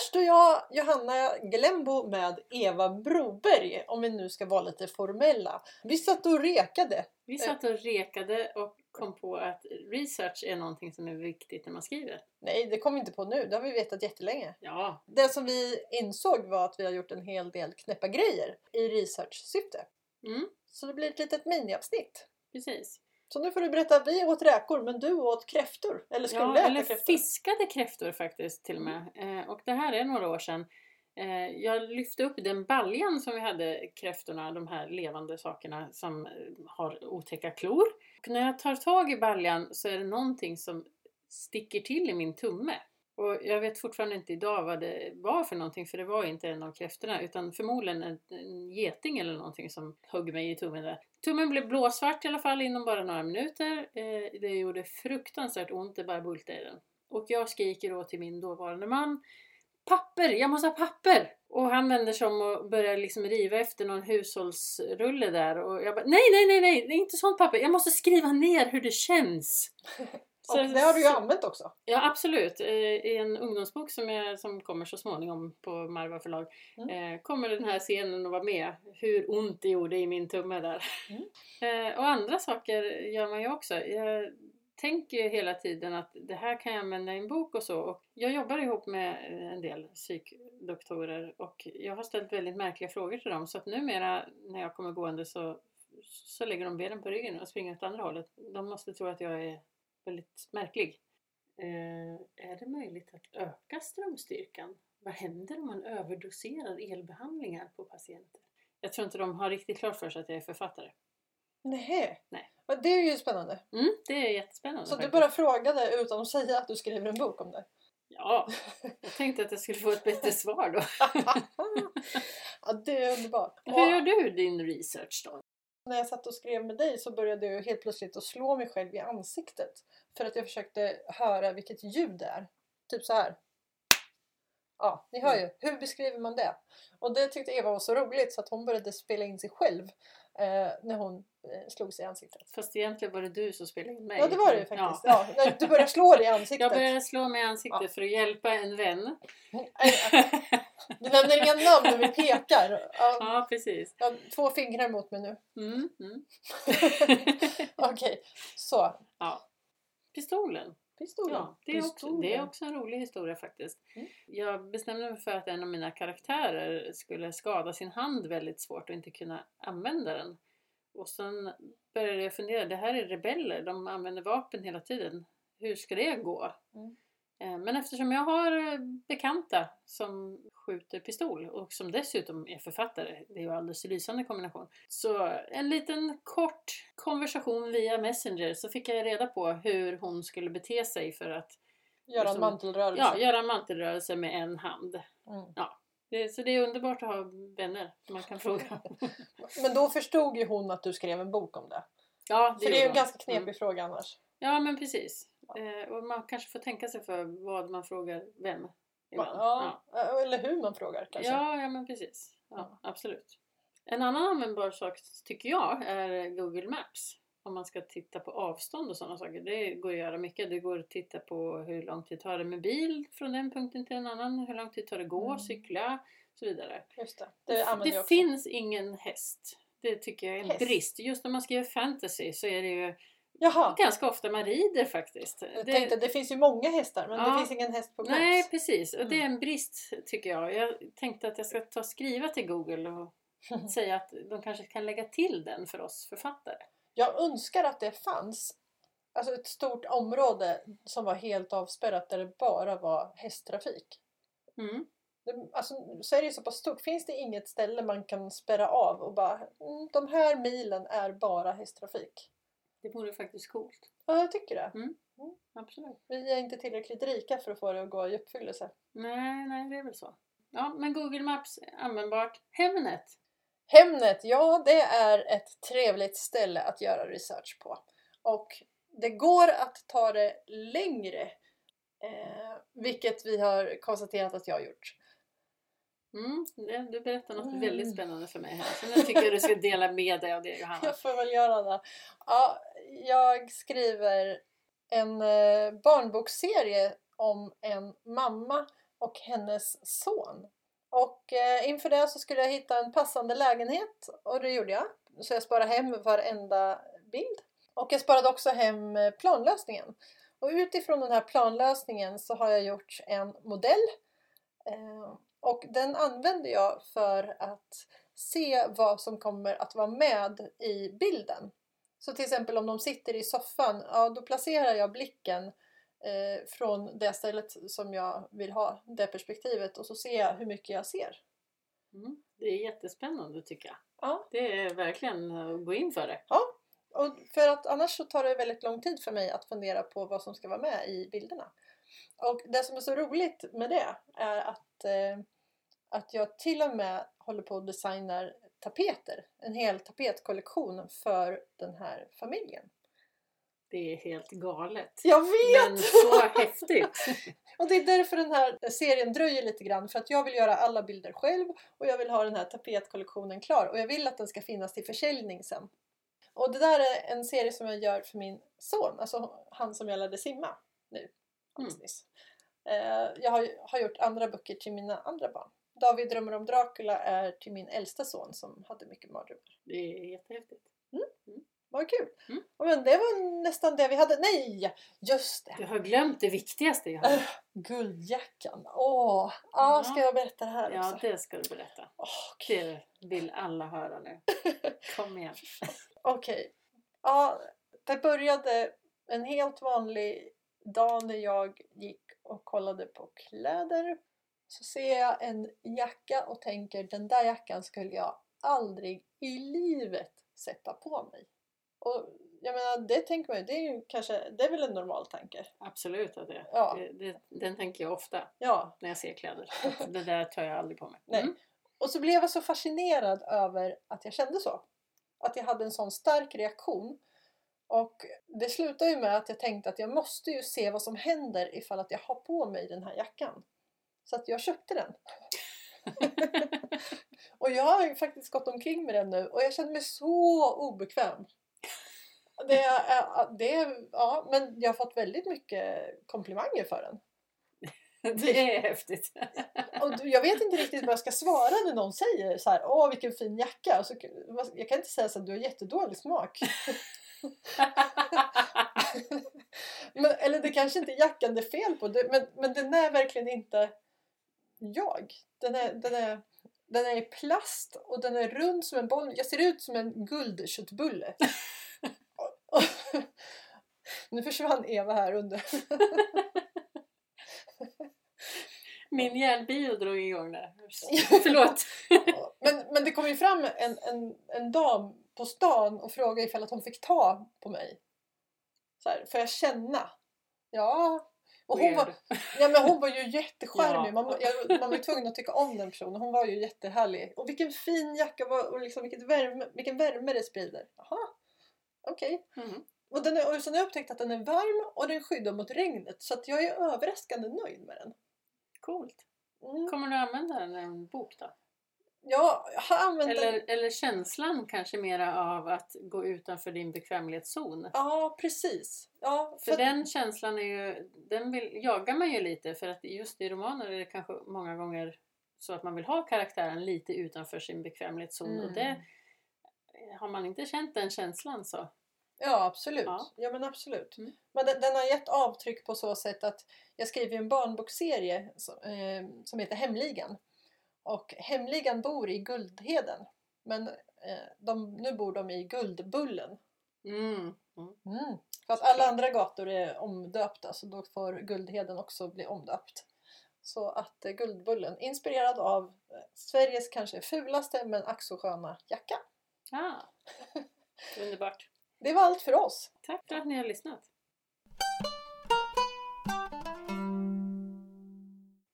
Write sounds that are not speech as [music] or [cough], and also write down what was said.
står jag, Johanna Glembo med Eva Broberg, om vi nu ska vara lite formella. Vi satt och rekade. Vi satt och rekade och kom på att research är någonting som är viktigt när man skriver. Nej, det kom vi inte på nu. Det har vi vetat jättelänge. Ja, Det som vi insåg var att vi har gjort en hel del knäppa grejer i research-syfte. mm, Så det blir ett litet miniavsnitt. precis. Så nu får du berätta, vi åt räkor men du åt kräftor. Eller skulle Ja, äta eller kräftor. fiskade kräftor faktiskt till och med. Eh, och det här är några år sedan. Eh, jag lyfte upp den baljan som vi hade kräftorna, de här levande sakerna som eh, har otäcka klor. Och när jag tar tag i baljan så är det någonting som sticker till i min tumme. Och jag vet fortfarande inte idag vad det var för någonting för det var inte en av kräftorna utan förmodligen en, en geting eller någonting som högg mig i tummen där. Tummen blev blåsvart i alla fall inom bara några minuter. Eh, det gjorde fruktansvärt ont, det bara bultade i den. Och jag skriker då till min dåvarande man Papper! Jag måste ha papper! Och han vänder sig om och börjar liksom riva efter någon hushållsrulle där och jag bara Nej, nej, nej, nej! Det är inte sånt papper! Jag måste skriva ner hur det känns! [laughs] Och det har du ju använt också. Ja absolut. I en ungdomsbok som, jag, som kommer så småningom på Marva förlag eh, kommer den här scenen att vara med. Hur ont det gjorde i min tumme där. Mm. [laughs] Eh, och andra saker gör man ju också. Jag tänker ju hela tiden att det här kan jag använda i en bok och så. Och jag jobbar ihop med en del psykdoktorer och jag har ställt väldigt märkliga frågor till dem. Så att numera när jag kommer gående så, så lägger de benen på ryggen och springer åt andra hållet. De måste tro att jag är väldigt märklig. Eh, är det möjligt att öka strömstyrkan? Vad händer om man överdoserar elbehandlingar på patienter? Jag tror inte de har riktigt klart för sig att jag är författare. Nej. Nej. Det är ju spännande. Mm, det är jättespännande Så du faktiskt. bara frågade utan att säga att du skriver en bok om det? Ja, jag tänkte att jag skulle få ett bättre svar då. [laughs] ja, det är underbart. Hur gör du din research då? När jag satt och skrev med dig så började jag helt plötsligt att slå mig själv i ansiktet. För att jag försökte höra vilket ljud det är. Typ så här. Ja, ni hör ju. Hur beskriver man det? Och det tyckte Eva var så roligt så att hon började spela in sig själv eh, när hon slog sig i ansiktet. Fast egentligen var det du som spelade in mig. Ja, det var det ju Ja. faktiskt. Ja. du började slå dig i ansiktet. Jag började slå mig i ansiktet Ja. för att hjälpa en vän. Du nämner inga namn när vi pekar. Ja, ja, precis. jag har två fingrar mot mig nu. Mm, mm. [laughs] Okej, så. ja. Pistolen. Pistolen. Ja, det är, också, Pistolen. det är också en rolig historia faktiskt. Mm. Jag bestämde mig för att en av mina karaktärer skulle skada sin hand väldigt svårt och inte kunna använda den. Och sen började jag fundera, det här är rebeller, de använder vapen hela tiden. Hur ska det gå? Mm. Eh, Men eftersom jag har eh, bekanta som skjuter pistol och som dessutom är författare, det är ju alldeles lysande kombination. Så en liten kort konversation via Messenger så fick jag reda på hur hon skulle bete sig för att Göra en liksom- mantelrörelse. ja, göra en mantelrörelse med en hand. Mm. Det, så det är underbart att ha vänner som man kan fråga. [laughs] Men då förstod ju hon att du skrev en bok om det. Ja, För det är ju en ganska knepig Mm. fråga annars. Ja, men precis. Eh, och man kanske får tänka sig för vad man frågar vem. ibland. Ja, Eller hur man frågar kanske. Ja, ja men precis. Ja, absolut. En annan användbar sak tycker jag är Google Maps. Om man ska titta på avstånd och sådana saker. Det går att göra mycket. Det går att titta på hur lång tid tar det med bil från en punkten till en annan. Hur lång tid tar det att gå, Mm. cykla och så vidare. Just det. Det det finns ingen häst. Det tycker jag är en Häst? brist. Just när man skriver fantasy så är det ju Jaha. ganska ofta man rider faktiskt. Jag Det- tänkte det finns ju många hästar men det Ja. finns ingen häst på Maps. Nej precis, och det är Mm. en brist tycker jag. Jag tänkte att jag ska ta och skriva till Google och [laughs] säga att de kanske kan lägga till den för oss författare. Jag önskar att det fanns alltså ett stort område som var helt avspärrat där det bara var hästtrafik. Mm. Det, alltså, Sverige är så pass stort. Finns det inget ställe man kan spärra av och bara mm, de här milen är bara hästtrafik? Det vore faktiskt coolt. Ja, jag tycker det. Absolut. Vi är inte tillräckligt rika för att få det att gå i uppfyllelse. Nej, nej det är väl så. Ja, men Google Maps är användbart. Hemnet. Hemnet, ja det är ett trevligt ställe att göra research på. Och det går att ta det längre. Eh, vilket vi har konstaterat att jag har gjort. Mm, du berättar något Mm. väldigt spännande för mig här. Så nu tycker jag du ska dela med dig av det Johanna. [laughs] Jag får väl göra det. Ja, jag skriver en eh, barnboksserie om en mamma och hennes son. Och eh, inför det så skulle jag hitta en passande lägenhet och det gjorde jag. Så jag sparade hem varenda bild. Och jag sparade också hem eh, planlösningen. Och utifrån den här planlösningen så har jag gjort en modell. Eh, och den använder jag för att se vad som kommer att vara med i bilden. Så till exempel om de sitter i soffan, ja då placerar jag blicken eh, från det stället som jag vill ha, det perspektivet och så ser jag hur mycket jag ser. Mm. Det är jättespännande tycker jag. Ja. Det är verkligen att gå in för det. Ja, och för att annars så tar det väldigt lång tid för mig att fundera på vad som ska vara med i bilderna. Och det som är så roligt med det är att, eh, att jag till och med håller på och designar tapeter. En hel tapetkollektion för den här familjen. Det är helt galet. Jag vet! Men så häftigt! [laughs] Och det är därför den här serien dröjer lite grann. För att jag vill göra alla bilder själv och jag vill ha den här tapetkollektionen klar. Och jag vill att den ska finnas till försäljning sen. Och det där är en serie som jag gör för min son, alltså han som jag lärde simma nu alldeles Mm. nyss. Eh, Jag har, har gjort andra böcker till mina andra barn. David drömmer om Dracula är till min äldsta son som hade mycket mardrömmar. Det är jättehäftigt. Vad kul! Mm. Men det var nästan det vi hade. Nej! Just det! Du har glömt det viktigaste Johanna. Äh, guldjackan. Åh! Ja, Ja. ska jag berätta det här Ja, också? det ska du berätta. Kul. Det vill alla höra nu. [laughs] Kom igen. Okej. Ja, det började en helt vanlig dag när jag gick och kollade på kläder. Så ser jag en jacka och tänker den där jackan skulle jag aldrig i livet sätta på mig. Och jag menar, det tänker man ju, det är ju kanske, det är väl en normal tanke? Absolut att det är. Ja. Det, det, den tänker jag ofta Ja. när jag ser kläder. Det där tar jag aldrig på mig. Nej. Mm. Och så blev jag så fascinerad över att jag kände så. Att jag hade en sån stark reaktion. Och det slutade ju med att jag tänkte att jag måste ju se vad som händer ifall att jag har på mig den här jackan. Så att jag köpte den. [laughs] och jag har ju faktiskt gått omkring med den nu och jag känner mig så obekväm. Det det ja, men jag har fått väldigt mycket komplimanger för den. [laughs] Det är häftigt. [laughs] Och jag vet inte riktigt vad jag ska svara när någon säger så här, åh vilken fin jacka. Så, jag kan inte säga så att du har jättedålig smak. [laughs] Men, eller det kanske inte är jackan det är fel på, det, men, men den är verkligen inte jag. Den är, den, är, den är i plast och den är rund som en boll. Jag ser ut som en guldköttbulle. [laughs] Nu försvann Eva här under. [laughs] Min hjärnbio drog igång där. [laughs] Förlåt. Men, men det kom ju fram en, en, en dam på stan och frågade ifall att hon fick ta på mig. Så här, får jag känna? Ja. Och hon var, ja, men hon var ju jättecharmig. Man, jag, man var tvungen att tycka om den personen. Hon var ju jättehärlig. Och vilken fin jacka och liksom vilket värme, vilken värme det sprider. Jaha, okej. Mm. Och, den är, och sen har jag upptäckt att den är varm och den skyddar mot regnet. Så att jag är överraskande nöjd med den. Coolt. Mm. Kommer du använda den i en bok då? Jag har använt den. Eller, eller känslan kanske mera av att gå utanför din bekvämlighetszon? Ja, precis. Ja, För att- den känslan är ju, den vill, jagar man ju lite för att just i romaner är det kanske många gånger så att man vill ha karaktären lite utanför sin bekvämlighetszon och Mm. det har man inte känt den känslan så Ja, absolut. Ja. Ja, men absolut. Mm. Men den, den har gett avtryck på så sätt att jag skriver en barnbokserie som, eh, som heter Hemligan. Och Hemligan bor i Guldheden. Men eh, de, nu bor de i Guldbullen. mm. Mm. Mm. För att alla andra gator är omdöpta så då får Guldheden också bli omdöpt. Så att eh, Guldbullen, inspirerad av eh, Sveriges kanske fulaste men ack så sköna jacka. Ah. [laughs] Underbart. Det var allt för oss. Tack för att ni har lyssnat.